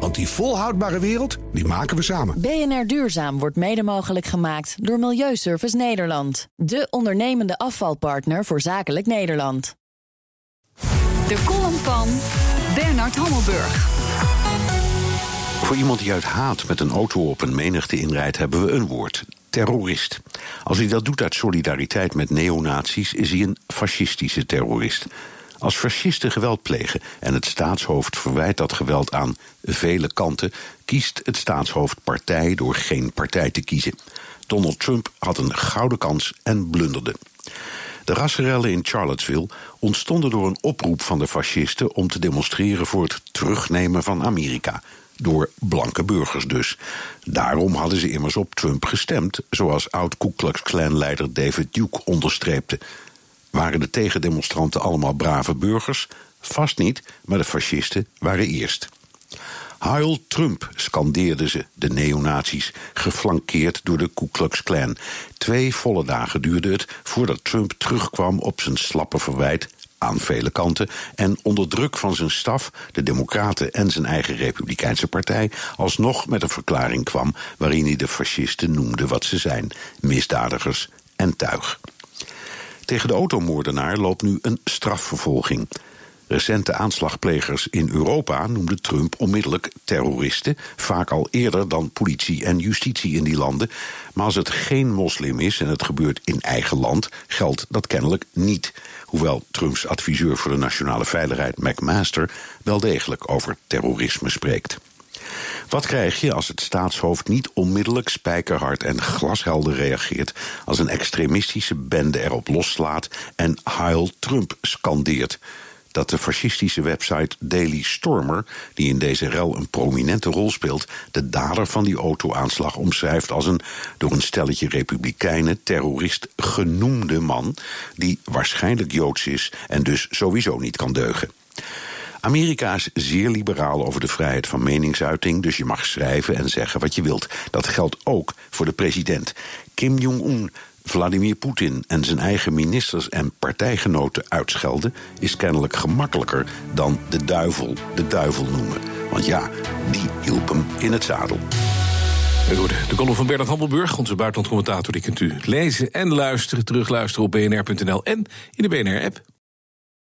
Want die volhoudbare wereld, die maken we samen. BNR Duurzaam wordt mede mogelijk gemaakt door Milieuservice Nederland. De ondernemende afvalpartner voor zakelijk Nederland. De column van Bernard Hammelburg. Voor iemand die uit haat met een auto op een menigte inrijdt, hebben we een woord: terrorist. Als hij dat doet uit solidariteit met neonazies, is hij een fascistische terrorist. Als fascisten geweld plegen en het staatshoofd verwijt dat geweld aan vele kanten, kiest het staatshoofd partij door geen partij te kiezen. Donald Trump had een gouden kans en blunderde. De rassenrellen in Charlottesville ontstonden door een oproep van de fascisten om te demonstreren voor het terugnemen van Amerika. Door blanke burgers dus. Daarom hadden ze immers op Trump gestemd, zoals oud-Ku Klux Klan-leider David Duke onderstreepte. Waren de tegendemonstranten allemaal brave burgers? Vast niet, maar de fascisten waren eerst. Heil Trump, scandeerden ze, de neonazies, geflankeerd door de Ku Klux Klan. Twee volle dagen duurde het voordat Trump terugkwam op zijn slappe verwijt aan vele kanten en onder druk van zijn staf, de Democraten en zijn eigen Republikeinse partij, alsnog met een verklaring kwam waarin hij de fascisten noemde wat ze zijn: misdadigers en tuig. Tegen de automoordenaar loopt nu een strafvervolging. Recente aanslagplegers in Europa noemden Trump onmiddellijk terroristen, vaak al eerder dan politie en justitie in die landen. Maar als het geen moslim is en het gebeurt in eigen land, geldt dat kennelijk niet. Hoewel Trumps adviseur voor de nationale veiligheid McMaster wel degelijk over terrorisme spreekt. Wat krijg je als het staatshoofd niet onmiddellijk spijkerhard en glashelder reageert als een extremistische bende erop loslaat en Heil Trump scandeert? dat de fascistische website Daily Stormer, die in deze rel een prominente rol speelt, de dader van die auto-aanslag omschrijft als een door een stelletje republikeinen terrorist genoemde man, die waarschijnlijk joods is en dus sowieso niet kan deugen. Amerika is zeer liberaal over de vrijheid van meningsuiting, dus je mag schrijven en zeggen wat je wilt. Dat geldt ook voor de president. Kim Jong-un Vladimir Poetin en zijn eigen ministers en partijgenoten uitschelden, is kennelijk gemakkelijker dan de duivel de duivel noemen. Want ja, die hielp hem in het zadel. De column van Bernard Hammelburg, onze buitenlandcommentator, die kunt u lezen en luisteren, terugluisteren op bnr.nl en in de BNR-app.